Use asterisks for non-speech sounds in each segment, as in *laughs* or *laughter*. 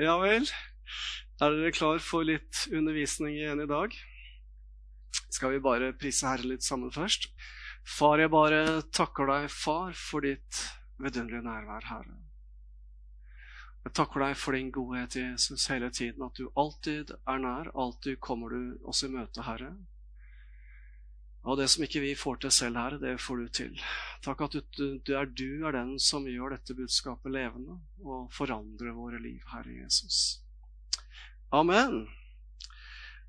Ja vel. Er dere klar for litt undervisning igjen i dag? Skal vi bare prise Herre litt sammen først? Far, jeg bare takker deg, far, for ditt vidunderlige nærvær, Herre. Jeg takker deg for din godhet, Jesus, hele tiden, at du alltid er nær, alltid kommer du oss i møte, Herre. Og det som ikke vi får til selv, Herre, det får du til. Takk at du, du, er, du er den som gjør dette budskapet levende og forandrer våre liv, Herre Jesus. Amen.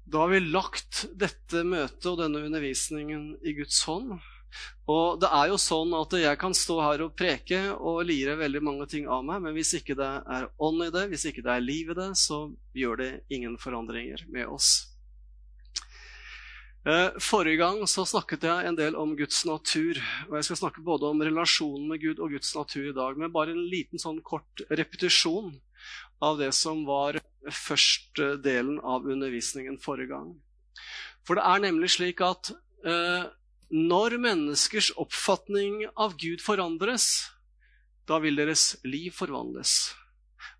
Da har vi lagt dette møtet og denne undervisningen i Guds hånd. Og det er jo sånn at jeg kan stå her og preke og lire veldig mange ting av meg, men hvis ikke det er ånd i det, hvis ikke det er liv i det, så gjør det ingen forandringer med oss. Eh, forrige gang så snakket jeg en del om Guds natur. og Jeg skal snakke både om relasjonen med Gud og Guds natur i dag. Men bare en liten sånn kort repetisjon av det som var første delen av undervisningen forrige gang. For det er nemlig slik at eh, når menneskers oppfatning av Gud forandres, da vil deres liv forvandles.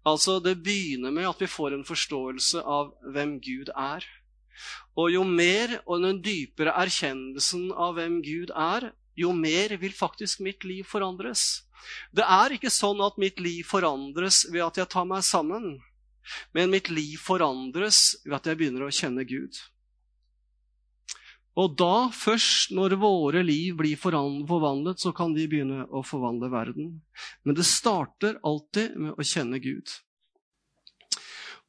Altså, Det begynner med at vi får en forståelse av hvem Gud er. Og jo mer og den dypere erkjennelsen av hvem Gud er, jo mer vil faktisk mitt liv forandres. Det er ikke sånn at mitt liv forandres ved at jeg tar meg sammen, men mitt liv forandres ved at jeg begynner å kjenne Gud. Og da, først når våre liv blir forvandlet, så kan vi begynne å forvandle verden. Men det starter alltid med å kjenne Gud.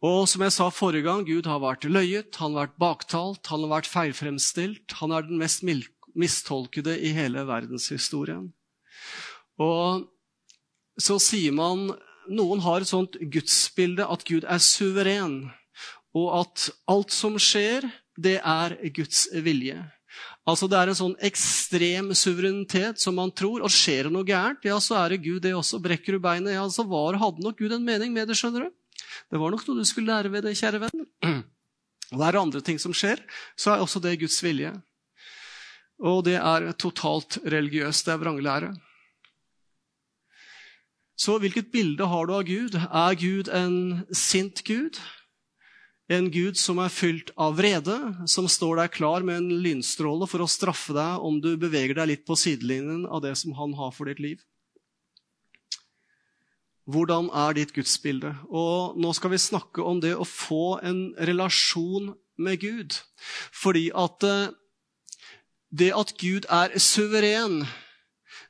Og som jeg sa forrige gang, Gud har vært løyet, han har vært baktalt, han har vært feilfremstilt. Han er den mest mistolkede i hele verdenshistorien. Og så sier man Noen har et sånt gudsbilde at Gud er suveren, og at alt som skjer, det er Guds vilje. Altså Det er en sånn ekstrem suverenitet som man tror. Og skjer det noe gærent, ja, så er det Gud det også. Brekker du beinet, ja, så var, hadde nok Gud en mening med det, skjønner du. Det var nok noe du skulle lære ved det, kjære venn. Og det er andre ting som skjer, så er også det Guds vilje. Og det er totalt religiøst. Det er vranglære. Så hvilket bilde har du av Gud? Er Gud en sint Gud? En Gud som er fylt av vrede, som står der klar med en lynstråle for å straffe deg om du beveger deg litt på sidelinjen av det som han har for ditt liv? Hvordan er ditt gudsbilde? Og nå skal vi snakke om det å få en relasjon med Gud. Fordi at eh, det at Gud er suveren,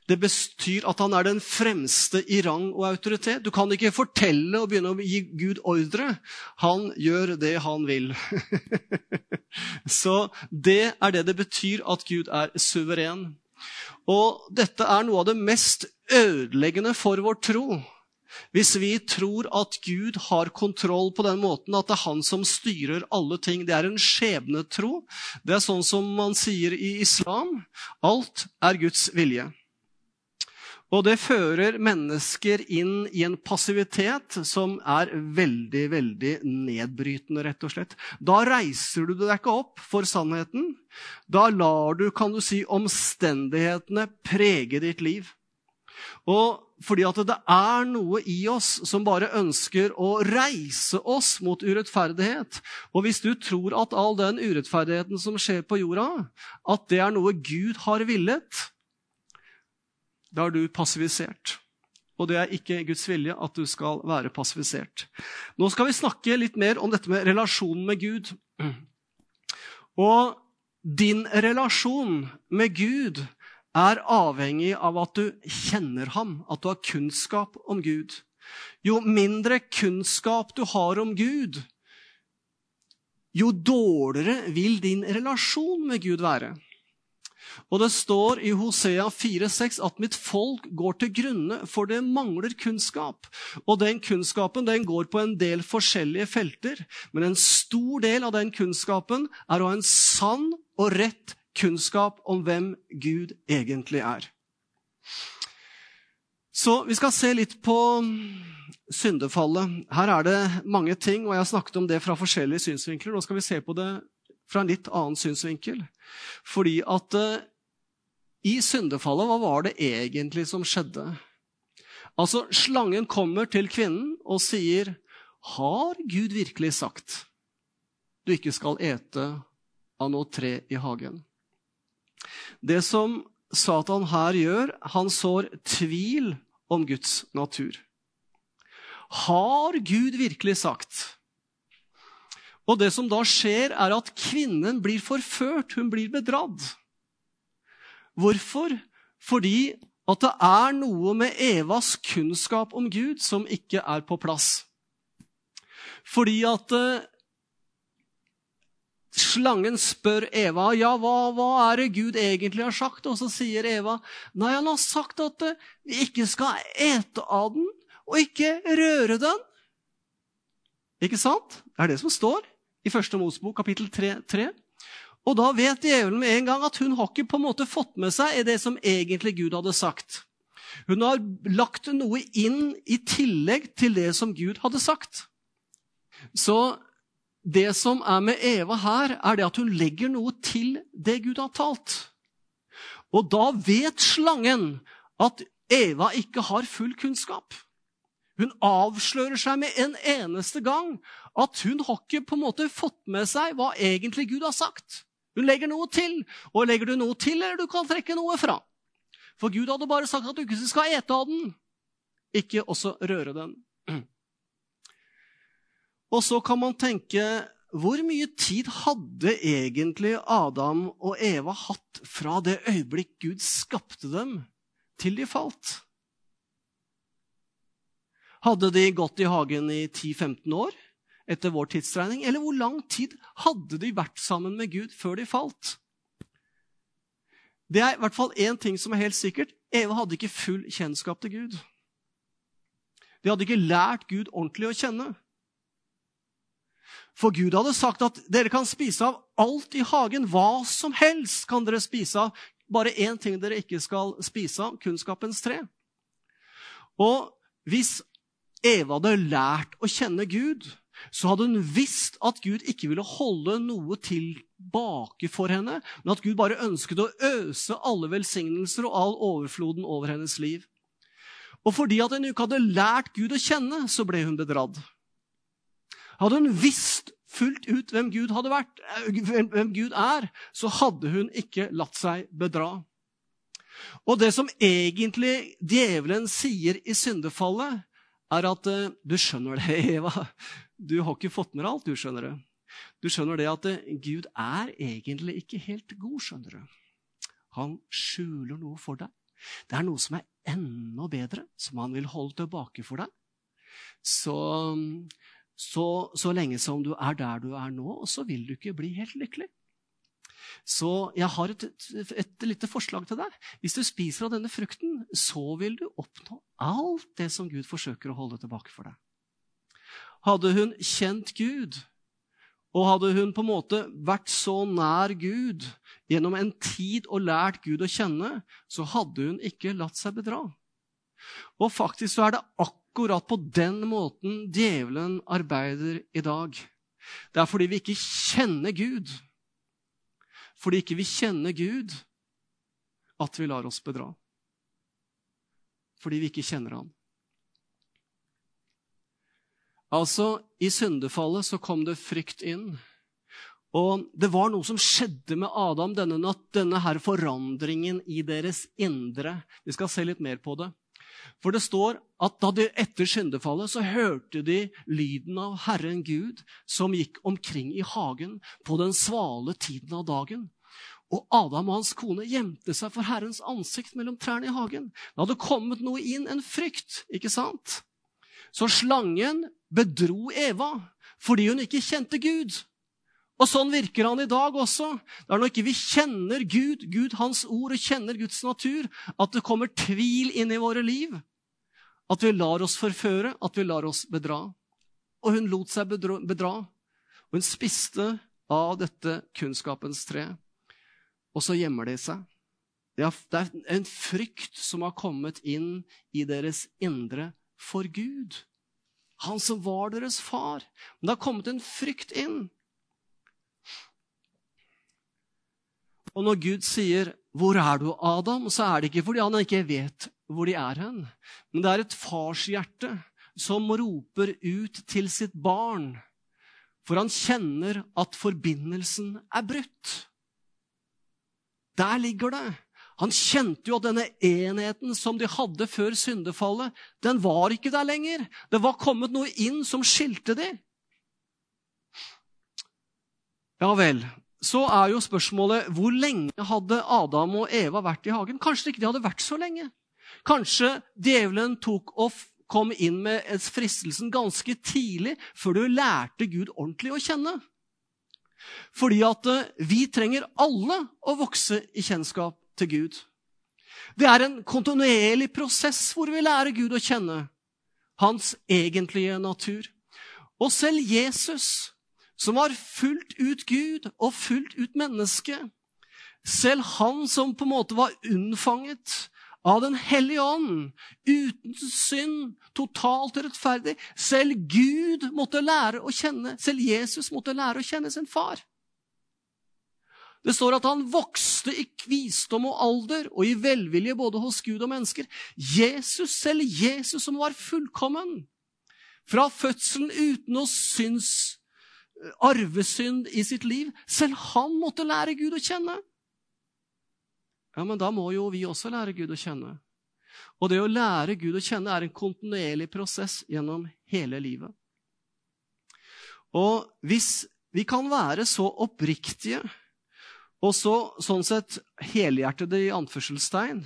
det betyr at han er den fremste i rang og autoritet. Du kan ikke fortelle og begynne å gi Gud ordre. Han gjør det han vil. *laughs* Så det er det det betyr at Gud er suveren. Og dette er noe av det mest ødeleggende for vår tro. Hvis vi tror at Gud har kontroll på den måten at det er han som styrer alle ting, det er en skjebnetro. Det er sånn som man sier i islam. Alt er Guds vilje. Og det fører mennesker inn i en passivitet som er veldig, veldig nedbrytende, rett og slett. Da reiser du deg ikke opp for sannheten. Da lar du, kan du si, omstendighetene prege ditt liv. Og fordi at det er noe i oss som bare ønsker å reise oss mot urettferdighet. Og hvis du tror at all den urettferdigheten som skjer på jorda, at det er noe Gud har villet, da er du passivisert. Og det er ikke Guds vilje at du skal være passivisert. Nå skal vi snakke litt mer om dette med relasjonen med Gud. Og din relasjon med Gud er avhengig av at du kjenner ham, at du har kunnskap om Gud. Jo mindre kunnskap du har om Gud, jo dårligere vil din relasjon med Gud være. Og det står i Hosea 4,6 at mitt folk går til grunne, for det mangler kunnskap. Og den kunnskapen den går på en del forskjellige felter, men en stor del av den kunnskapen er å ha en sann og rett kunnskap om hvem Gud egentlig er. Så vi skal se litt på syndefallet. Her er det mange ting, og jeg har snakket om det fra forskjellige synsvinkler. Nå skal vi se på det fra en litt annen synsvinkel. Fordi at uh, i syndefallet, hva var det egentlig som skjedde? Altså, Slangen kommer til kvinnen og sier, Har Gud virkelig sagt du ikke skal ete av noe tre i hagen? Det som Satan her gjør, han sår tvil om Guds natur. Har Gud virkelig sagt? Og det som da skjer, er at kvinnen blir forført, hun blir bedratt. Hvorfor? Fordi at det er noe med Evas kunnskap om Gud som ikke er på plass. Fordi at eh, slangen spør Eva ja, hva, hva, er det Gud egentlig har sagt. Og så sier Eva nei, han har sagt at eh, vi ikke skal ete av den og ikke røre den. Ikke sant? Det er det som står i Første Mosebok kapittel 3, 3. Og da vet djevelen med en gang at hun har ikke på en måte fått med seg det som egentlig Gud hadde sagt. Hun har lagt noe inn i tillegg til det som Gud hadde sagt. Så det som er med Eva her, er det at hun legger noe til det Gud har talt. Og da vet slangen at Eva ikke har full kunnskap. Hun avslører seg med en eneste gang at hun har ikke på en måte fått med seg hva egentlig Gud har sagt. Hun legger noe til, og legger du noe til, eller du kan trekke noe fra. For Gud hadde bare sagt at du ikke skal ete av den, ikke også røre den. Og så kan man tenke hvor mye tid hadde egentlig Adam og Eva hatt fra det øyeblikk Gud skapte dem, til de falt? Hadde de gått i hagen i 10-15 år etter vår tidsregning? Eller hvor lang tid hadde de vært sammen med Gud før de falt? Det er i hvert fall én ting som er helt sikkert. Eva hadde ikke full kjennskap til Gud. De hadde ikke lært Gud ordentlig å kjenne. For Gud hadde sagt at dere kan spise av alt i hagen. Hva som helst kan dere spise av. Bare én ting dere ikke skal spise av kunnskapens tre. Og hvis Eva hadde lært å kjenne Gud, så hadde hun visst at Gud ikke ville holde noe tilbake for henne, men at Gud bare ønsket å øse alle velsignelser og all overfloden over hennes liv. Og fordi at hun ikke hadde lært Gud å kjenne, så ble hun bedratt. Hadde hun visst fullt ut hvem Gud, vært, eh, hvem Gud er, så hadde hun ikke latt seg bedra. Og det som egentlig djevelen sier i syndefallet, er at eh, Du skjønner det, *laughs* Eva. Du har ikke fått med deg alt, du skjønner det. Du skjønner det at eh, Gud er egentlig ikke helt god, skjønner du. Han skjuler noe for deg. Det er noe som er enda bedre, som han vil holde tilbake for deg. Så så, så lenge som du er der du er nå, så vil du ikke bli helt lykkelig. Så jeg har et, et, et, lite forslag til deg. Hvis du spiser av denne frukten, så vil du oppnå alt det som Gud forsøker å holde tilbake for deg. Hadde hun kjent Gud, og hadde hun på en måte vært så nær Gud gjennom en tid og lært Gud å kjenne, så hadde hun ikke latt seg bedra. Og faktisk så er det akkurat akkurat på den måten djevelen arbeider i dag. Det er fordi vi ikke kjenner Gud. Fordi ikke vi kjenner Gud, at vi lar oss bedra. Fordi vi ikke kjenner Han. Altså, i syndefallet så kom det frykt inn. Og det var noe som skjedde med Adam, denne, natt, denne her forandringen i deres indre. Vi skal se litt mer på det. For det står at da de etter syndefallet så hørte de lyden av Herren Gud som gikk omkring i hagen på den svale tiden av dagen. Og Adam og hans kone gjemte seg for Herrens ansikt mellom trærne i hagen. Det hadde kommet noe inn, en frykt, ikke sant? Så slangen bedro Eva fordi hun ikke kjente Gud. Og sånn virker han i dag også. Det er når ikke vi kjenner Gud, Gud, Hans ord, og kjenner Guds natur, at det kommer tvil inn i våre liv. At vi lar oss forføre, at vi lar oss bedra. Og hun lot seg bedra. Og hun spiste av dette kunnskapens tre. Og så gjemmer de seg. Det er en frykt som har kommet inn i deres indre for Gud. Han som var deres far. Men det har kommet en frykt inn. Og når Gud sier 'Hvor er du, Adam?', så er det ikke fordi han ikke vet hvor de er hen. Men det er et farshjerte som roper ut til sitt barn, for han kjenner at forbindelsen er brutt. Der ligger det. Han kjente jo at denne enheten som de hadde før syndefallet, den var ikke der lenger. Det var kommet noe inn som skilte de. Ja vel. Så er jo spørsmålet hvor lenge hadde Adam og Eva vært i hagen? Kanskje ikke de hadde vært så lenge. Kanskje djevelen tok og kom inn med fristelsen ganske tidlig, før du lærte Gud ordentlig å kjenne. Fordi at eh, vi trenger alle å vokse i kjennskap til Gud. Det er en kontinuerlig prosess hvor vi lærer Gud å kjenne hans egentlige natur. Og selv Jesus, som var fullt ut Gud og fullt ut menneske, selv han som på en måte var unnfanget av Den hellige ånd, uten synd, totalt rettferdig. Selv Gud måtte lære å kjenne, selv Jesus måtte lære å kjenne sin far. Det står at han vokste i visdom og alder og i velvilje både hos Gud og mennesker. Jesus, selv Jesus som var fullkommen, fra fødselen uten å syns arvesynd i sitt liv, selv han måtte lære Gud å kjenne. Ja, men da må jo vi også lære Gud å kjenne. Og det å lære Gud å kjenne er en kontinuerlig prosess gjennom hele livet. Og hvis vi kan være så oppriktige og så, sånn sett helhjertede i anførselstegn,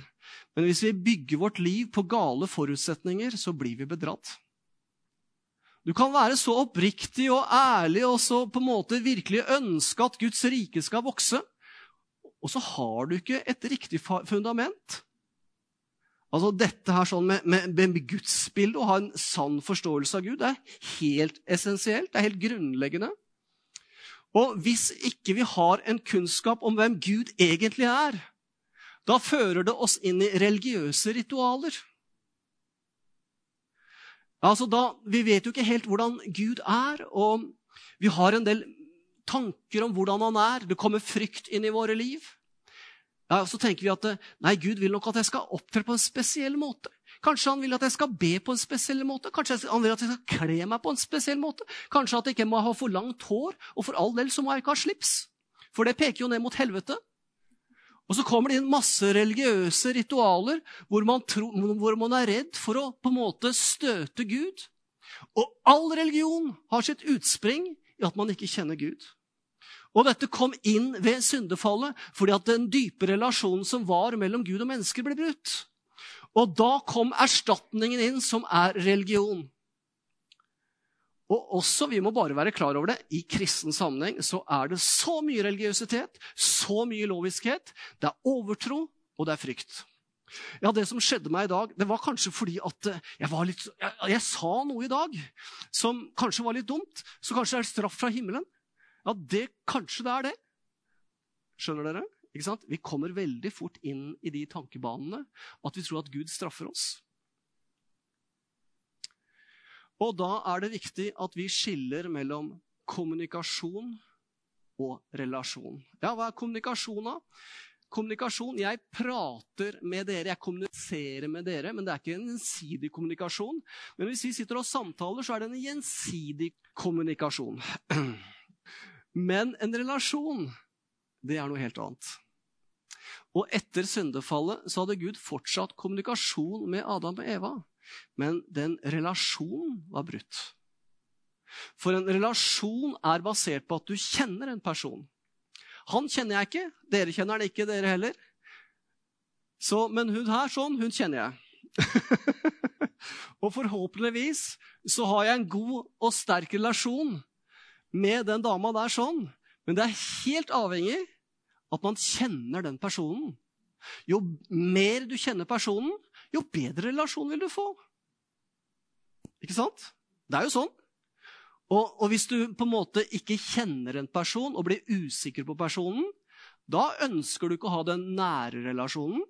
men hvis vi bygger vårt liv på gale forutsetninger, så blir vi bedratt. Du kan være så oppriktig og ærlig og så på en måte virkelig ønske at Guds rike skal vokse og så har du ikke et riktig fundament. Altså Dette her sånn med, med, med gudsbildet, å ha en sann forståelse av Gud, det er helt essensielt. Det er helt grunnleggende. Og hvis ikke vi har en kunnskap om hvem Gud egentlig er, da fører det oss inn i religiøse ritualer. Altså da, Vi vet jo ikke helt hvordan Gud er, og vi har en del tanker om hvordan han er. Det kommer frykt inn i våre liv. Ja, så tenker vi at nei, Gud vil nok at jeg skal opptre på en spesiell måte. Kanskje han vil at jeg skal be på en spesiell måte. Kanskje han vil at jeg skal kle meg på en spesiell måte. Kanskje at jeg ikke må ha for langt hår, og for all del så må jeg ikke ha slips. For det peker jo ned mot helvete. Og så kommer det inn masse religiøse ritualer hvor man, tror, hvor man er redd for å på en måte støte Gud. Og all religion har sitt utspring i at man ikke kjenner Gud. Og dette kom inn ved syndefallet fordi at den dype relasjonen som var mellom Gud og mennesker, ble brutt. Og da kom erstatningen inn, som er religion. Og også, vi må bare være klar over det, i kristen sammenheng så er det så mye religiøsitet, så mye loviskhet. Det er overtro, og det er frykt. Ja, Det som skjedde meg i dag, det var kanskje fordi at jeg, var litt, jeg, jeg sa noe i dag som kanskje var litt dumt. Så kanskje det er straff fra himmelen. Ja, det, kanskje det er det. Skjønner dere? Ikke sant? Vi kommer veldig fort inn i de tankebanene at vi tror at Gud straffer oss. Og da er det viktig at vi skiller mellom kommunikasjon og relasjon. Ja, hva er kommunikasjon, da? Kommunikasjon, Jeg prater med dere, jeg kommuniserer med dere, men det er ikke en gjensidig kommunikasjon. Men hvis vi sitter og samtaler, så er det en gjensidig kommunikasjon. *clears throat* Men en relasjon, det er noe helt annet. Og etter syndefallet så hadde Gud fortsatt kommunikasjon med Adam og Eva. Men den relasjonen var brutt. For en relasjon er basert på at du kjenner en person. Han kjenner jeg ikke. Dere kjenner han ikke, dere heller. Så, men hun her sånn, hun kjenner jeg. *laughs* og forhåpentligvis så har jeg en god og sterk relasjon med den dama der sånn. Men det er helt avhengig at man kjenner den personen. Jo mer du kjenner personen, jo bedre relasjon vil du få. Ikke sant? Det er jo sånn. Og, og, hvis du på en måte ikke kjenner en person og blir usikker på personen, da ønsker du ikke å ha den nære relasjonen.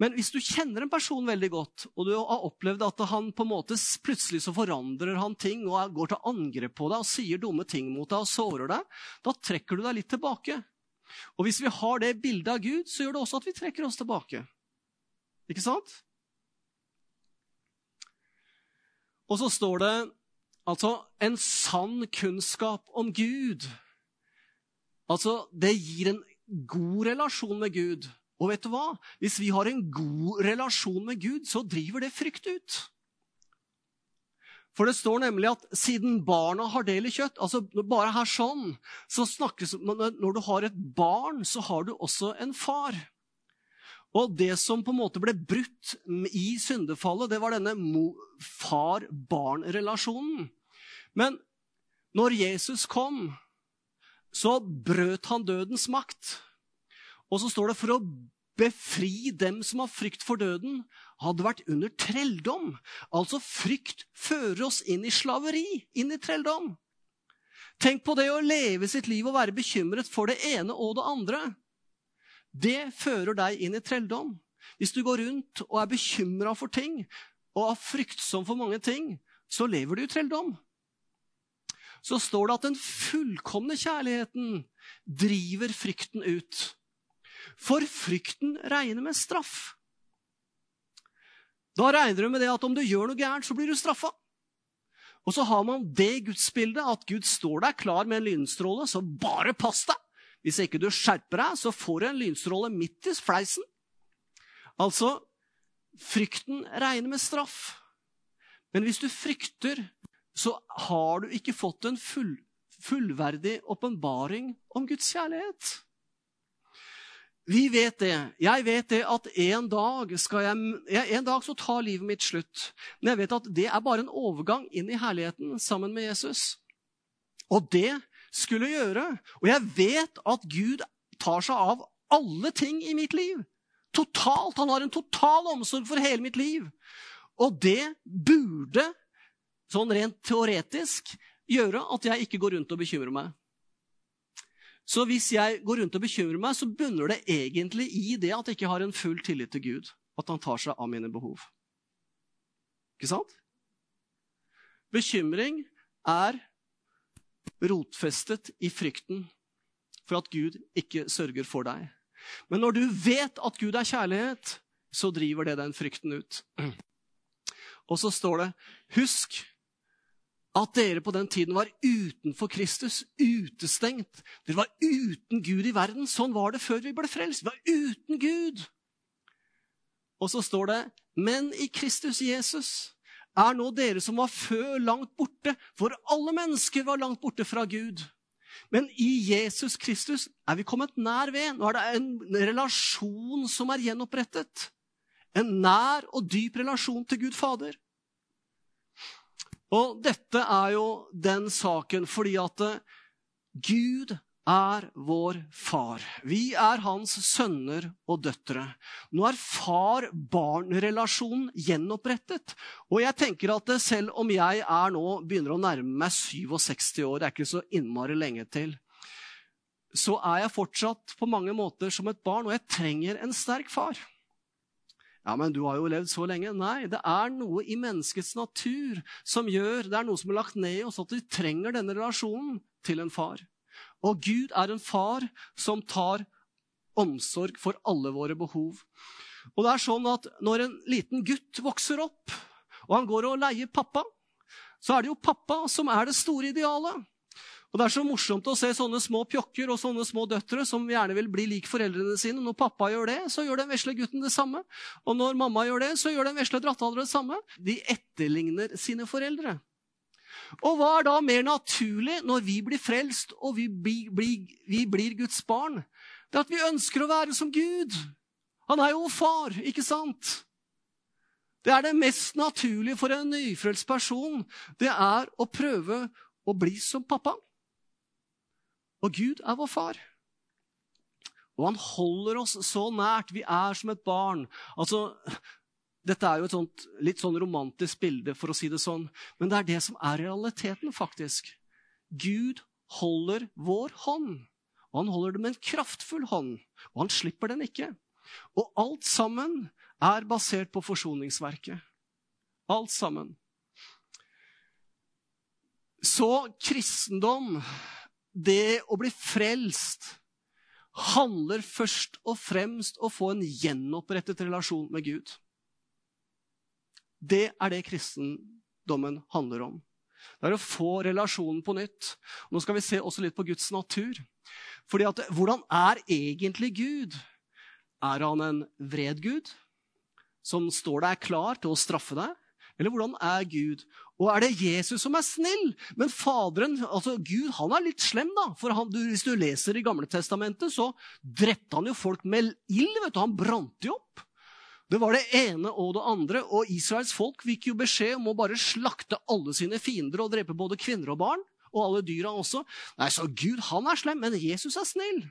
Men hvis du kjenner en person veldig godt, og du har opplevd at han på en måte plutselig så forandrer han ting og går til angrep på deg og sier dumme ting mot deg og sårer deg, da trekker du deg litt tilbake. Og hvis vi har det bildet av Gud, så gjør det også at vi trekker oss tilbake. Ikke sant? Og så står det altså en sann kunnskap om Gud. Altså, det gir en god relasjon med Gud. Og vet du hva? Hvis vi har en god relasjon med Gud, så driver det frykt ut. For det står nemlig at siden barna har del i kjøtt altså Bare her sånn så snakkes Når du har et barn, så har du også en far. Og det som på en måte ble brutt i syndefallet, det var denne far-barn-relasjonen. Men når Jesus kom, så brøt han dødens makt. Og så står det for å befri dem som har frykt for døden, hadde vært under trelldom. Altså frykt fører oss inn i slaveri, inn i trelldom. Tenk på det å leve sitt liv og være bekymret for det ene og det andre. Det fører deg inn i trelldom. Hvis du går rundt og er bekymra for ting og er fryktsom for mange ting, så lever du i trelldom. Så står det at den fullkomne kjærligheten driver frykten ut. For frykten regner med straff. Da regner du med det at om du gjør noe gærent, så blir du straffa. Og så har man det gudsbildet at Gud står der klar med en lynstråle, så bare pass deg! Hvis ikke du skjerper deg, så får du en lynstråle midt i fleisen. Altså, frykten regner med straff. Men hvis du frykter, så har du ikke fått en full, fullverdig åpenbaring om Guds kjærlighet. Vi vet det. Jeg vet det at en dag, jeg, en dag så tar livet mitt slutt. Men jeg vet at det er bare en overgang inn i herligheten sammen med Jesus. Og det skulle gjøre. Og jeg vet at Gud tar seg av alle ting i mitt liv. Totalt. Han har en total omsorg for hele mitt liv. Og det burde, sånn rent teoretisk, gjøre at jeg ikke går rundt og bekymrer meg. Så hvis jeg går rundt og bekymrer meg, så bunner det egentlig i det at jeg ikke har en full tillit til Gud. At han tar seg av mine behov. Ikke sant? Bekymring er rotfestet i frykten for at Gud ikke sørger for deg. Men når du vet at Gud er kjærlighet, så driver det den frykten ut. Og så står det Husk at dere på den tiden var utenfor Kristus, utestengt. Dere var uten Gud i verden. Sånn var det før vi ble frelst. Vi var uten Gud. Og så står det Men i Kristus Jesus er nå dere som var før langt borte, for alle mennesker var langt borte fra Gud. Men i Jesus Kristus er vi kommet nær ved. Nå er det en relasjon som er gjenopprettet. En nær og dyp relasjon til Gud Fader. Og dette er jo den saken fordi at Gud er vår far. Vi er hans sønner og døtre. Nå er far-barn-relasjonen gjenopprettet. Og jeg tenker at selv om jeg er nå begynner å nærme meg 67 år, det er ikke så innmari lenge til, så er jeg fortsatt på mange måter som et barn, og jeg trenger en sterk far. Ja, men du har jo levd så lenge. Nei, det er noe i menneskets natur som gjør Det er noe som er lagt ned i oss, at vi trenger denne relasjonen til en far. Og Gud er en far som tar omsorg for alle våre behov. Og det er sånn at Når en liten gutt vokser opp, og han går og leier pappa, så er det jo pappa som er det store idealet. Og Det er så morsomt å se sånne små pjokker og sånne små døtre som gjerne vil bli lik foreldrene sine. Når pappa gjør det, så gjør den vesle gutten det samme. Og når mamma gjør det, så gjør den vesle drattalderen det samme. De etterligner sine foreldre. Og hva er da mer naturlig når vi blir frelst og vi blir, blir, vi blir Guds barn? Det er at vi ønsker å være som Gud. Han er jo far, ikke sant? Det er det mest naturlige for en nyfrelst person. Det er å prøve å bli som pappa. Og Gud er vår far. Og han holder oss så nært. Vi er som et barn. Altså, dette er jo et sånt, litt sånn romantisk bilde, for å si det sånn. Men det er det som er realiteten, faktisk. Gud holder vår hånd. Og han holder det med en kraftfull hånd. Og han slipper den ikke. Og alt sammen er basert på forsoningsverket. Alt sammen. Så kristendom, det å bli frelst, handler først og fremst å få en gjenopprettet relasjon med Gud. Det er det kristendommen handler om. Det er å få relasjonen på nytt. Nå skal vi se også litt på Guds natur. Fordi at, Hvordan er egentlig Gud? Er han en vred Gud som står der klar til å straffe deg? Eller hvordan er Gud? Og er det Jesus som er snill? Men Faderen, altså Gud, han er litt slem, da. For han, du, hvis du leser i Gamle Testamentet, så drepte han jo folk med ild. vet Han brante jo opp. Det var det ene og det andre. Og Israels folk fikk jo beskjed om å bare slakte alle sine fiender og drepe både kvinner og barn. Og alle dyra også. Nei, så Gud, han er slem, men Jesus er snill.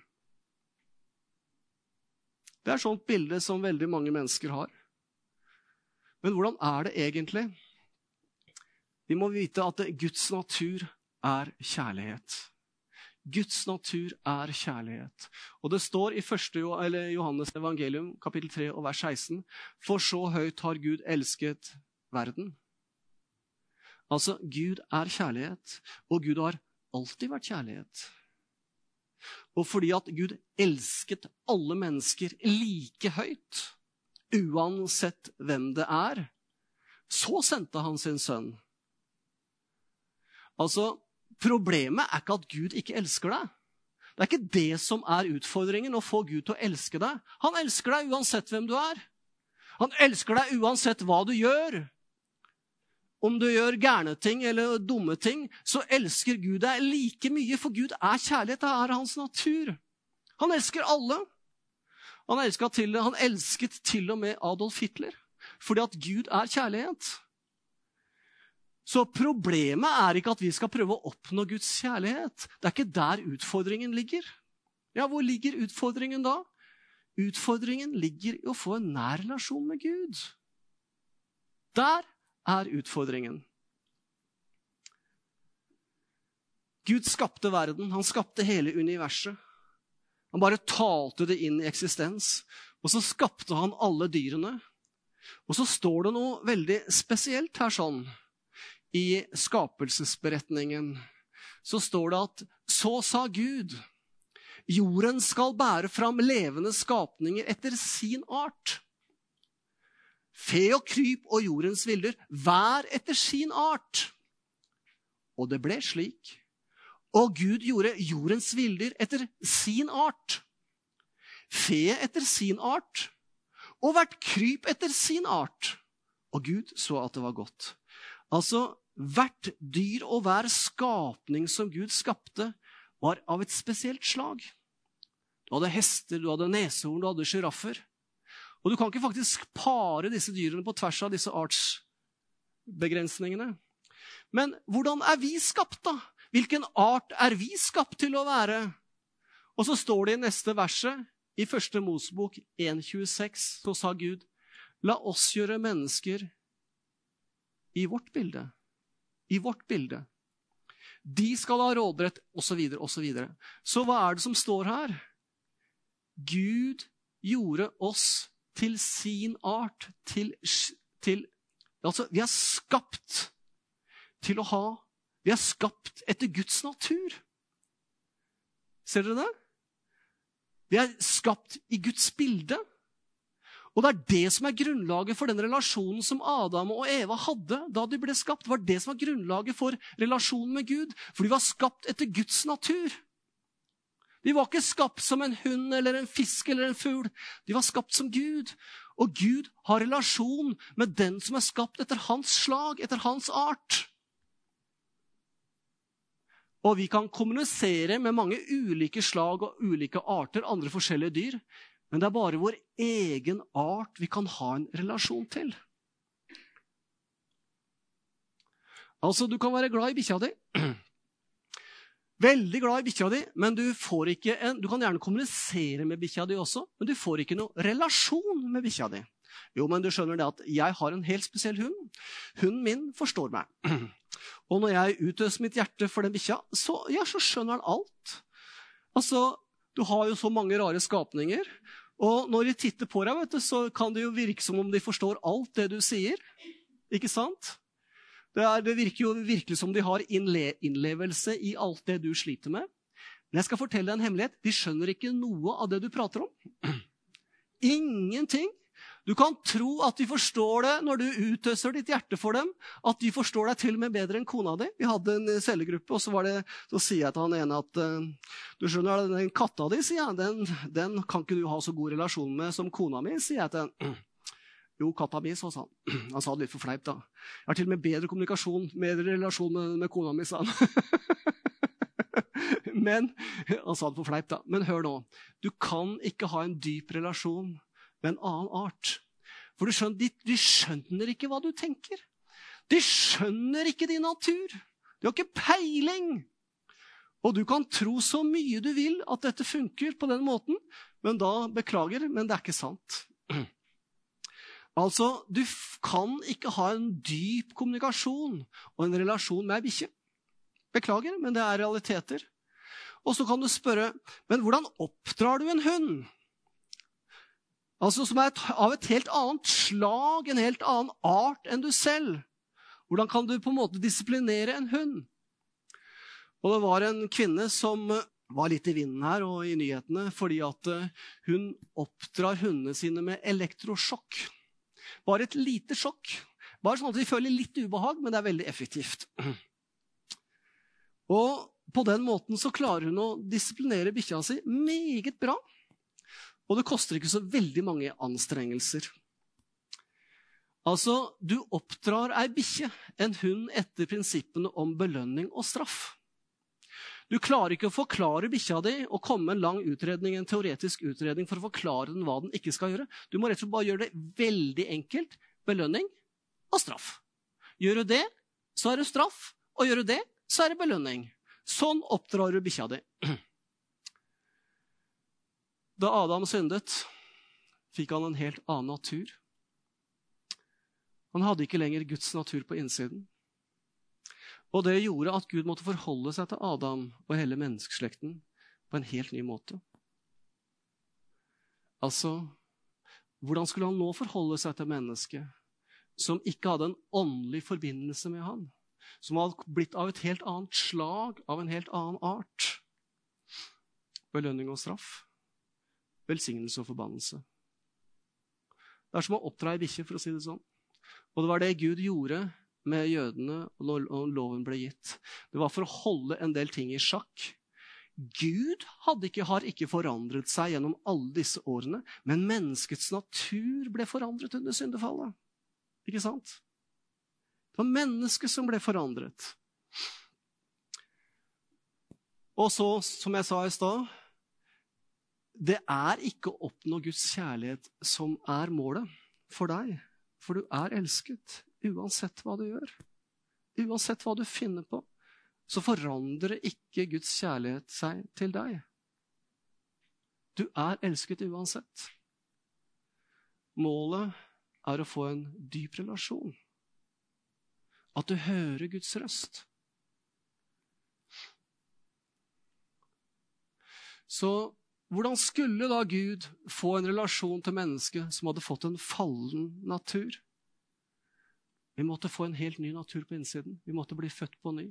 Det er sånt bilde som veldig mange mennesker har. Men hvordan er det egentlig? Vi må vite at Guds natur er kjærlighet. Guds natur er kjærlighet. Og det står i 1. Johannes evangelium, kapittel 3 og vers 16.: For så høyt har Gud elsket verden. Altså, Gud er kjærlighet, og Gud har alltid vært kjærlighet. Og fordi at Gud elsket alle mennesker like høyt, uansett hvem det er, så sendte han sin sønn. Altså, Problemet er ikke at Gud ikke elsker deg. Det er ikke det som er utfordringen, å få Gud til å elske deg. Han elsker deg uansett hvem du er. Han elsker deg uansett hva du gjør. Om du gjør gærne ting eller dumme ting, så elsker Gud deg like mye, for Gud er kjærlighet. Det er hans natur. Han elsker alle. Han, til, han elsket til og med Adolf Hitler, fordi at Gud er kjærlighet. Så problemet er ikke at vi skal prøve å oppnå Guds kjærlighet. Det er ikke der utfordringen ligger. Ja, hvor ligger utfordringen da? Utfordringen ligger i å få en nær relasjon med Gud. Der er utfordringen. Gud skapte verden. Han skapte hele universet. Han bare talte det inn i eksistens. Og så skapte han alle dyrene. Og så står det noe veldig spesielt her sånn i skapelsesberetningen så står det at så sa Gud jorden skal bære fram levende skapninger etter sin art. Fe og kryp og jordens vilder, hver etter sin art. Og det ble slik. Og Gud gjorde jordens vilder etter sin art. Fe etter sin art, og hvert kryp etter sin art. Og Gud så at det var godt. Altså, hvert dyr og hver skapning som Gud skapte, var av et spesielt slag. Du hadde hester, du hadde neshorn, du hadde sjiraffer. Og du kan ikke faktisk pare disse dyrene på tvers av disse artsbegrensningene. Men hvordan er vi skapt, da? Hvilken art er vi skapt til å være? Og så står det i neste verset, i første Mosebok 1,26, så sa Gud, la oss gjøre mennesker i vårt bilde. I vårt bilde. De skal ha råderett, osv., osv. Så, videre. så hva er det som står her? Gud gjorde oss til sin art, til, til Altså, vi er skapt til å ha Vi er skapt etter Guds natur. Ser dere det? Vi er skapt i Guds bilde. Og det er det som er grunnlaget for den relasjonen som Adam og Eva hadde da de ble skapt. Det var det som var grunnlaget for relasjonen med Gud. For de var skapt etter Guds natur. De var ikke skapt som en hund eller en fisk eller en fugl. De var skapt som Gud. Og Gud har relasjon med den som er skapt etter hans slag, etter hans art. Og vi kan kommunisere med mange ulike slag og ulike arter, andre forskjellige dyr. Men det er bare vår egen art vi kan ha en relasjon til. Altså, du kan være glad i bikkja di. *clears throat* Veldig glad i bikkja di, men du, får ikke en, du kan gjerne kommunisere med bikkja di også, men du får ikke noen relasjon med bikkja di. Jo, men du skjønner det at jeg har en helt spesiell hund. Hunden min forstår meg. *clears throat* Og når jeg utøser mitt hjerte for den bikkja, så, ja, så skjønner han alt. Altså, du har jo så mange rare skapninger. Og når de titter på deg, du, så kan det jo virke som om de forstår alt det du sier. Ikke sant? Det, er, det virker jo virkelig som de har innle innlevelse i alt det du sliter med. Men jeg skal fortelle deg en hemmelighet. De skjønner ikke noe av det du prater om. *clears throat* Ingenting. Du kan tro at de forstår det når du utøser ditt hjerte for dem. At de forstår deg til og med bedre enn kona di. Vi hadde en cellegruppe, og så, det, så sier jeg til han ene at du skjønner, den katta di sier jeg, den, den, kan ikke du ha så god relasjon med som kona mi, sier jeg til han. Jo, katta mi, sa han. *clears throat* Han sa det litt for fleip, da. Jeg har til og med bedre kommunikasjon, bedre relasjon med, med kona mi, sa han. *laughs* Men han sa det for fleip, da. Men hør nå. Du kan ikke ha en dyp relasjon med en annen art. For skjønner, de, de skjønner ikke hva du tenker. De skjønner ikke din natur. De har ikke peiling. Og du kan tro så mye du vil at dette funker på den måten, men da beklager, men det er ikke sant. *clears throat* Altså, du kan ikke ha en dyp kommunikasjon og en relasjon med ei bikkje. Beklager, men det er realiteter. Og så kan du spørre, men hvordan oppdrar du en hund? Altså Som er av et helt annet slag, en helt annen art enn du selv. Hvordan kan du på en måte disiplinere en hund? Og det var en kvinne som eh, var litt i vinden her og i nyhetene fordi at eh, hun oppdrar hundene sine med elektrosjokk. Bare et lite sjokk. Bare sånn at de føler litt ubehag, men det er veldig effektivt. Og på den måten så klarer hun å disiplinere bikkja si meget bra. Og det koster ikke så veldig mange anstrengelser. Altså, du oppdrar ei bikkje, en hund, etter prinsippene om belønning og straff. Du klarer ikke å forklare bikkja di og komme en lang utredning, en teoretisk utredning for å forklare den hva den ikke skal gjøre. Du må rett og slett bare gjøre det veldig enkelt. Belønning og straff. Gjør du det, så er det straff. Og gjør du det, så er det belønning. Sånn oppdrar du bikkja di. Da Adam syndet, fikk han en helt annen natur. Han hadde ikke lenger Guds natur på innsiden. Og det gjorde at Gud måtte forholde seg til Adam og hele menneskeslekten på en helt ny måte. Altså, hvordan skulle han nå forholde seg til mennesket som ikke hadde en åndelig forbindelse med han? Som hadde blitt av et helt annet slag, av en helt annen art? Belønning og straff velsignelse og forbannelse. Det er som å oppdra ei bikkje, for å si det sånn. Og det var det Gud gjorde med jødene når loven ble gitt. Det var for å holde en del ting i sjakk. Gud ikke, har ikke forandret seg gjennom alle disse årene, men menneskets natur ble forandret under syndefallet. Ikke sant? Det var mennesket som ble forandret. Og så, som jeg sa i stad, det er ikke å oppnå Guds kjærlighet som er målet for deg. For du er elsket uansett hva du gjør. Uansett hva du finner på, så forandrer ikke Guds kjærlighet seg til deg. Du er elsket uansett. Målet er å få en dyp relasjon. At du hører Guds røst. Så hvordan skulle da Gud få en relasjon til mennesket som hadde fått en fallen natur? Vi måtte få en helt ny natur på innsiden. Vi måtte bli født på ny.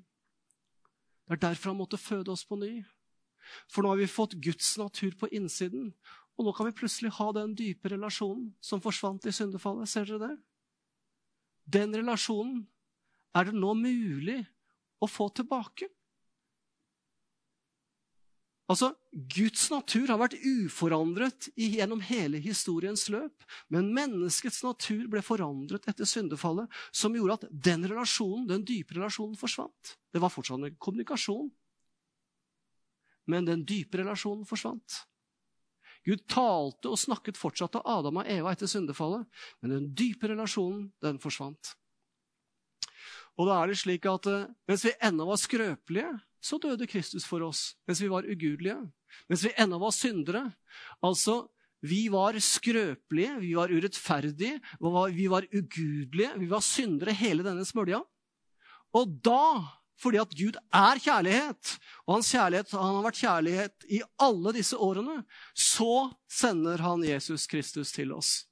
Det er derfor han måtte føde oss på ny. For nå har vi fått Guds natur på innsiden, og nå kan vi plutselig ha den dype relasjonen som forsvant i syndefallet. Ser dere det? Den relasjonen er det nå mulig å få tilbake. Altså, Guds natur har vært uforandret gjennom hele historiens løp. Men menneskets natur ble forandret etter syndefallet, som gjorde at den relasjonen, den dype relasjonen forsvant. Det var fortsatt en kommunikasjon, men den dype relasjonen forsvant. Gud talte og snakket fortsatt til Adam og Eva etter syndefallet, men den dype relasjonen, den forsvant. Og da er det slik at eh, mens vi ennå var skrøpelige, så døde Kristus for oss mens vi var ugudelige, mens vi ennå var syndere. Altså, vi var skrøpelige, vi var urettferdige, vi var ugudelige, vi var syndere hele denne smølja. Og da, fordi at Gud er kjærlighet, og hans kjærlighet han har vært kjærlighet i alle disse årene, så sender han Jesus Kristus til oss.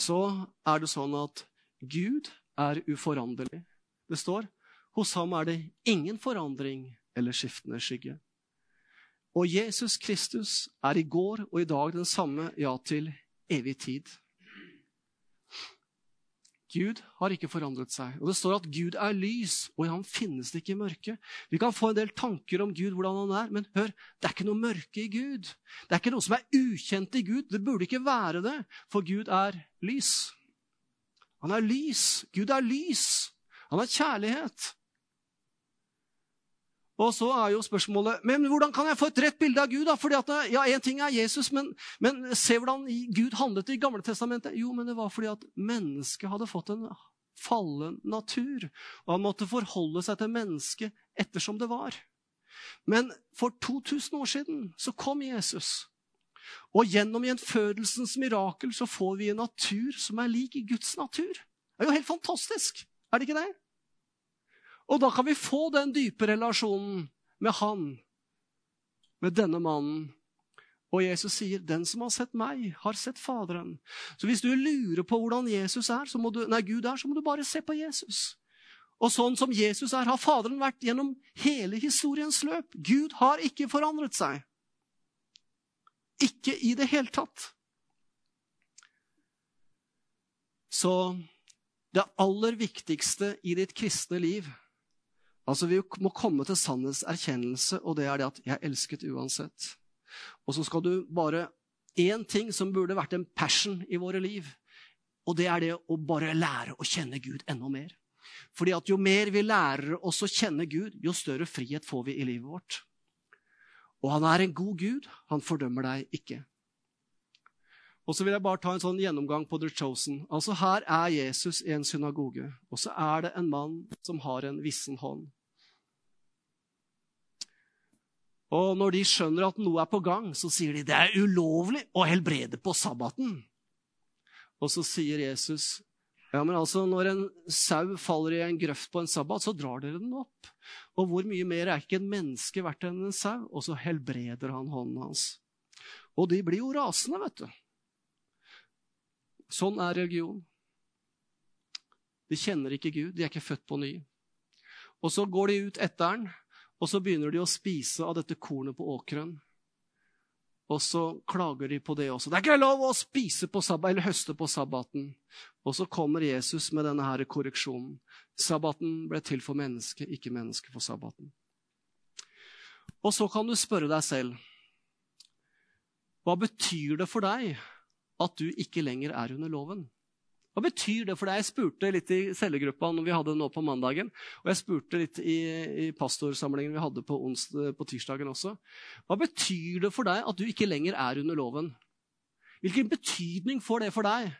Så er det sånn at Gud er uforanderlig. Det står hos ham er det ingen forandring eller skiftende skygge. Og Jesus Kristus er i går og i dag den samme, ja, til evig tid. Gud har ikke forandret seg. Og Det står at Gud er lys, og i ham finnes det ikke mørke. Vi kan få en del tanker om Gud, hvordan han er, men hør, det er ikke noe mørke i Gud. Det er ikke noe som er ukjent i Gud. Det burde ikke være det, for Gud er lys. Han er lys. Gud er lys. Han er kjærlighet. Og så er jo spørsmålet men hvordan kan jeg få et rett bilde av Gud? da? Fordi at, ja, Én ting er Jesus, men, men, se hvordan Gud handlet i Gamle Testamentet. Jo, men det var fordi at mennesket hadde fått en fallen natur. Og han måtte forholde seg til mennesket ettersom det var. Men for 2000 år siden så kom Jesus. Og gjennom gjenfødelsens mirakel så får vi en natur som er lik Guds natur. Det er jo helt fantastisk. Er det ikke det? Og da kan vi få den dype relasjonen med han, med denne mannen. Og Jesus sier, 'Den som har sett meg, har sett Faderen'. Så hvis du lurer på hvordan Jesus er, du, nei, Gud er, så må du bare se på Jesus. Og sånn som Jesus er, har Faderen vært gjennom hele historiens løp. Gud har ikke forandret seg. Ikke i det hele tatt. Så det aller viktigste i ditt kristne liv Altså, Vi må komme til sannhets erkjennelse, og det er det at 'jeg er elsket uansett'. Og så skal du bare Én ting som burde vært en passion i våre liv, og det er det å bare lære å kjenne Gud enda mer. Fordi at jo mer vi lærer oss å kjenne Gud, jo større frihet får vi i livet vårt. Og han er en god Gud. Han fordømmer deg ikke. Og så vil jeg bare ta en sånn gjennomgang på The Chosen. Altså Her er Jesus i en synagoge, og så er det en mann som har en vissen hånd. Og når de skjønner at noe er på gang, så sier de det er ulovlig å helbrede på sabbaten. Og så sier Jesus ja, men altså, når en sau faller i en grøft på en sabbat, så drar dere den opp. Og hvor mye mer er ikke en menneske verdt enn en sau? Og så helbreder han hånden hans. Og de blir jo rasende, vet du. Sånn er religion. De kjenner ikke Gud, de er ikke født på ny. Og så går de ut etter den, og så begynner de å spise av dette kornet på åkeren. Og så klager de på det også. Det er ikke lov å spise på sabbat, eller høste på sabbaten. Og så kommer Jesus med denne her korreksjonen. Sabbaten ble til for mennesket, ikke mennesket for sabbaten. Og så kan du spørre deg selv hva betyr det for deg at du ikke lenger er under loven? Hva betyr det for deg? Jeg spurte litt i cellegruppa når vi hadde nå på mandagen. Og jeg spurte litt i, i pastorsamlingen vi hadde på, onsdag, på tirsdagen også. Hva betyr det for deg at du ikke lenger er under loven? Hvilken betydning får det for deg?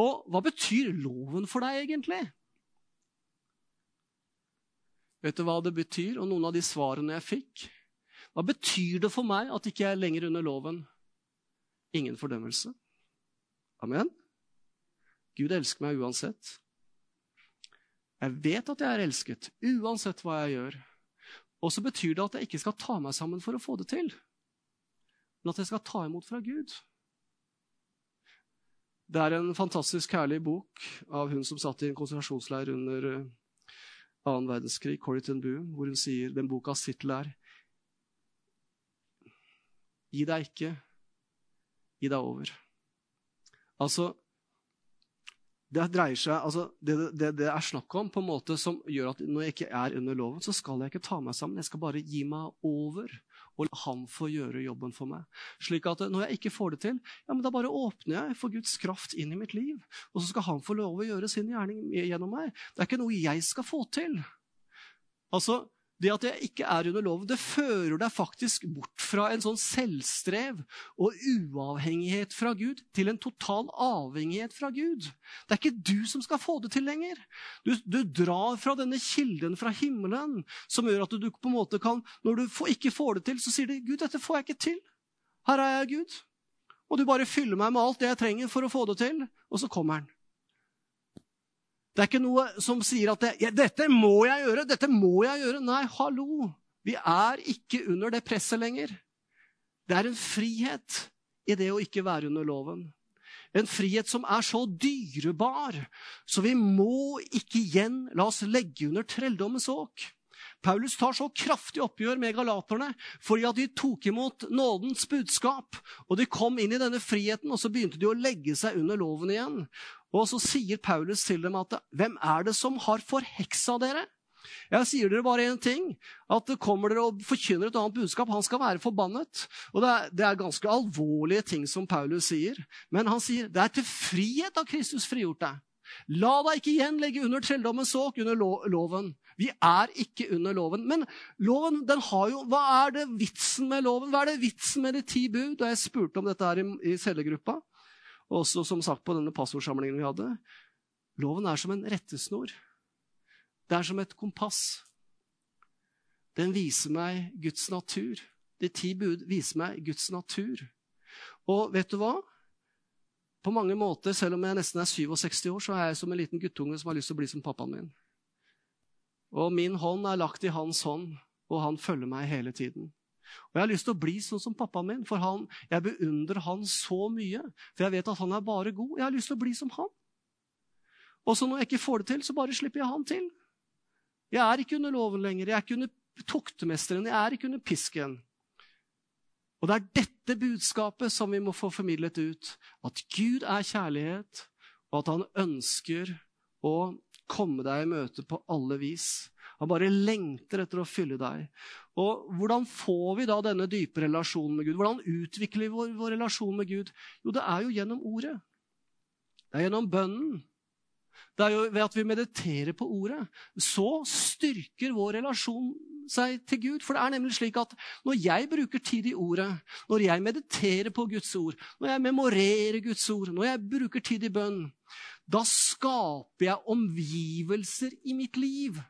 Og hva betyr loven for deg egentlig? Vet du hva det betyr, og noen av de svarene jeg fikk? Hva betyr det for meg at ikke jeg er lenger under loven? Ingen fordømmelse. Amen. Gud elsker meg uansett. Jeg vet at jeg er elsket, uansett hva jeg gjør. Og så betyr det at jeg ikke skal ta meg sammen for å få det til, men at jeg skal ta imot fra Gud. Det er en fantastisk herlig bok av hun som satt i en konsentrasjonsleir under eh, annen verdenskrig, Corrie ten Boom, hvor hun sier den bokas tittel er Gi deg ikke, gi deg over. Altså, det seg, altså, det, det, det, er snakk om på en måte som gjør at når jeg ikke er under loven, så skal jeg ikke ta meg sammen. Jeg skal bare gi meg over og la han få gjøre jobben for meg. Slik at når jeg ikke får det til, ja, men da bare åpner jeg for Guds kraft inn i mitt liv. Og så skal han få lov å gjøre sin gjerning gjennom meg. Det er ikke noe jeg skal få til. Altså, det at jeg ikke er under loven, det fører deg faktisk bort fra en sånn selvstrev og uavhengighet fra Gud til en total avhengighet fra Gud. Det er ikke du som skal få det til lenger. Du, du drar fra denne kilden fra himmelen som gjør at du på en måte kan Når du ikke får det til, så sier du 'Gud, dette får jeg ikke til'. Her er jeg, Gud. Og du bare fyller meg med alt det jeg trenger for å få det til. Og så kommer han. Det er ikke noe som sier at det, ja, 'dette må jeg gjøre', 'dette må jeg gjøre'. Nei, hallo! Vi er ikke under det presset lenger. Det er en frihet i det å ikke være under loven. En frihet som er så dyrebar, så vi må ikke igjen la oss legge under trelldommens åk. Paulus tar så kraftig oppgjør med galaterne fordi at de tok imot nådens budskap. Og de kom inn i denne friheten, og så begynte de å legge seg under loven igjen. Og så sier Paulus til dem at hvem er det som har forheksa dere? Jeg sier dere bare én ting. At kommer dere og forkynner et annet budskap. Han skal være forbannet. Og det er, det er, ganske alvorlige ting som Paulus sier. Men han sier det er til frihet av Kristus frigjort deg. La deg ikke igjen legge under trelldommens åk, under loven. Vi er ikke under loven. Men loven, den har jo Hva er det vitsen med loven? Hva er det vitsen med de ti bud? Da jeg spurte om dette her i, i cellegruppa, og også som sagt på denne passordsamlingen vi hadde Loven er som en rettesnor. Det er som et kompass. Den viser meg Guds natur. De ti bud viser meg Guds natur. Og vet du hva? På mange måter, selv om jeg nesten er 67 år, så er jeg som en liten guttunge som har lyst til å bli som pappaen min. Og min hånd er lagt i hans hånd, og han følger meg hele tiden. Og Jeg har lyst til å bli sånn som pappaen min, for han, jeg beundrer han så mye. For jeg vet at han er bare god. Jeg har lyst til å bli som han. Og så når jeg ikke får det til, så bare slipper jeg han til. Jeg er ikke under loven lenger. Jeg er ikke under toktemesteren. Jeg er ikke under pisken. Og det er dette budskapet som vi må få formidlet ut. At Gud er kjærlighet, og at han ønsker å komme deg i møte på alle vis. Han bare lengter etter å fylle deg. Og Hvordan får vi da denne dype relasjonen med Gud? Hvordan utvikler vi vår, vår relasjon med Gud? Jo, det er jo gjennom ordet. Det er gjennom bønnen. Det er jo ved at vi mediterer på ordet. Så styrker vår relasjon seg til Gud. For det er nemlig slik at når jeg bruker tid i ordet, når jeg mediterer på Guds ord, når jeg memorerer Guds ord, når jeg bruker tid i bønn, da skaper jeg omgivelser i mitt liv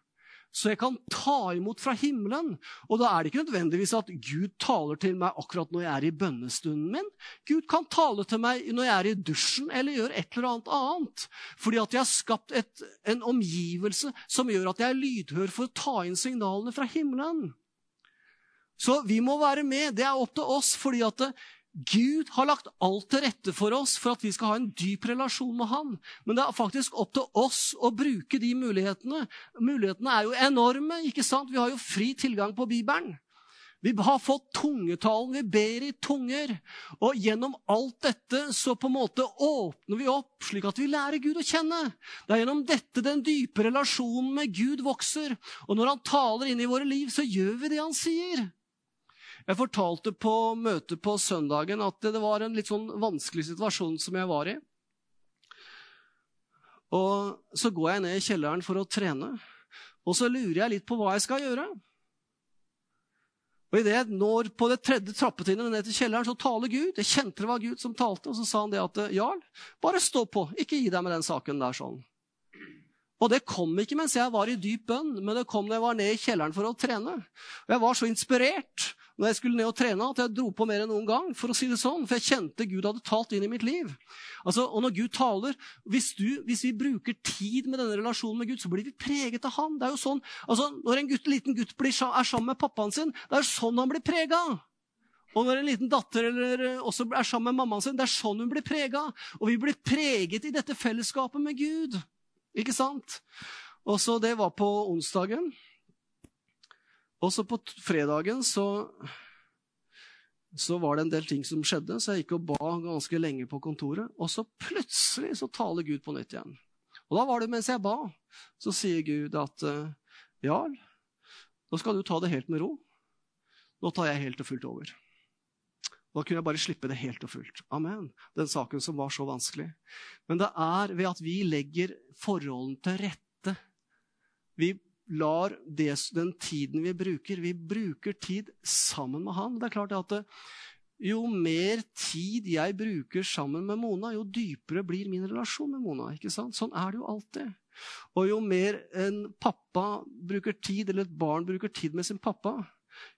så jeg kan ta imot fra himmelen. Og da er det ikke nødvendigvis at Gud taler til meg akkurat når jeg er i bønnestunden min. Gud kan tale til meg når jeg er i dusjen eller gjør et eller annet annet. Fordi at jeg har skapt et, en omgivelse som gjør at jeg er lydhør for å ta inn signalene fra himmelen. Så vi må være med. Det er opp til oss. fordi at Gud har lagt alt til rette for oss for at vi skal ha en dyp relasjon med Han. Men det er faktisk opp til oss å bruke de mulighetene. Mulighetene er jo enorme. ikke sant? Vi har jo fri tilgang på Bibelen. Vi har fått tungetalen, vi ber i tunger. Og gjennom alt dette så på en måte åpner vi opp, slik at vi lærer Gud å kjenne. Det er gjennom dette den dype relasjonen med Gud vokser. Og når Han taler inn i våre liv, så gjør vi det Han sier. Jeg fortalte på møtet på søndagen at det var en litt sånn vanskelig situasjon som jeg var i. Og så går jeg ned i kjelleren for å trene, og så lurer jeg litt på hva jeg skal gjøre. Og Idet jeg når på det tredje trappetrinnet ned til kjelleren, så taler Gud. Jeg kjente det var Gud som talte, og så sa han det at Jarl, bare stå på, ikke gi deg med den saken der sånn. Og det kom ikke mens jeg var i dyp bønn, men det kom da jeg var ned i kjelleren for å trene. Og Jeg var så inspirert når jeg skulle ned og trene, at jeg dro på mer enn noen gang. For å si det sånn, for jeg kjente Gud hadde talt inn i mitt liv. Altså, og når Gud taler, hvis, du, hvis, vi bruker tid med denne relasjonen med Gud, så blir vi preget av Han. Det er jo sånn, altså, Når en gutt, liten gutt blir, er sammen med pappaen sin, det er sånn han blir prega. Og når en liten datter eh, også er sammen med mammaen sin, det er sånn hun blir prega. Og vi blir preget i dette fellesskapet med Gud. Ikke sant? Og så Det var på onsdagen. Og så på fredagen så, så var det en del ting som skjedde, så jeg gikk og ba ganske lenge på kontoret. Og så plutselig så taler Gud på nytt igjen. Og da var det mens jeg ba, så sier Gud at Jarl, nå skal du ta det helt med ro. Nå tar jeg helt og fullt over. Da kunne jeg bare slippe det helt og fullt. Amen. Den saken som var så vanskelig. Men det er ved at vi legger forholdene til rette. Vi lar det, den tiden vi bruker Vi bruker tid sammen med han. Det er klart at det, jo mer tid jeg bruker sammen med Mona, jo dypere blir min relasjon med Mona. ikke sant? Sånn er det jo alltid. Og jo mer en pappa bruker tid, eller et barn bruker tid med sin pappa,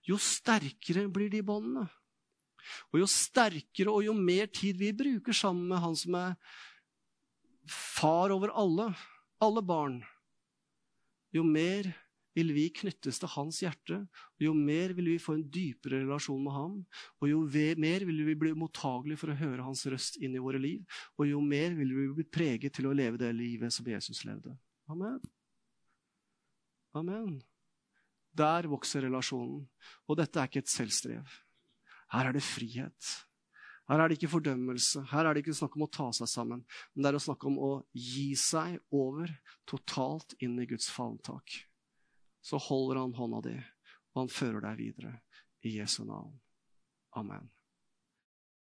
jo sterkere blir de båndene. Og jo sterkere og jo mer tid vi bruker sammen med han som er far over alle, alle barn, jo mer vil vi knyttes til hans hjerte, og jo mer vil vi få en dypere relasjon med ham, og jo mer vil vi bli mottagelige for å høre hans røst inn i våre liv, og jo mer vil vi bli preget til å leve det livet som Jesus levde. Amen. Amen. Der vokser relasjonen. Og dette er ikke et selvstrev. Her er det frihet. Her er det ikke fordømmelse. Her er det ikke snakk om å ta seg sammen. Men det er å snakke om å gi seg over totalt inn i Guds favntak. Så holder han hånda di, og han fører deg videre. I Jesu navn. Amen.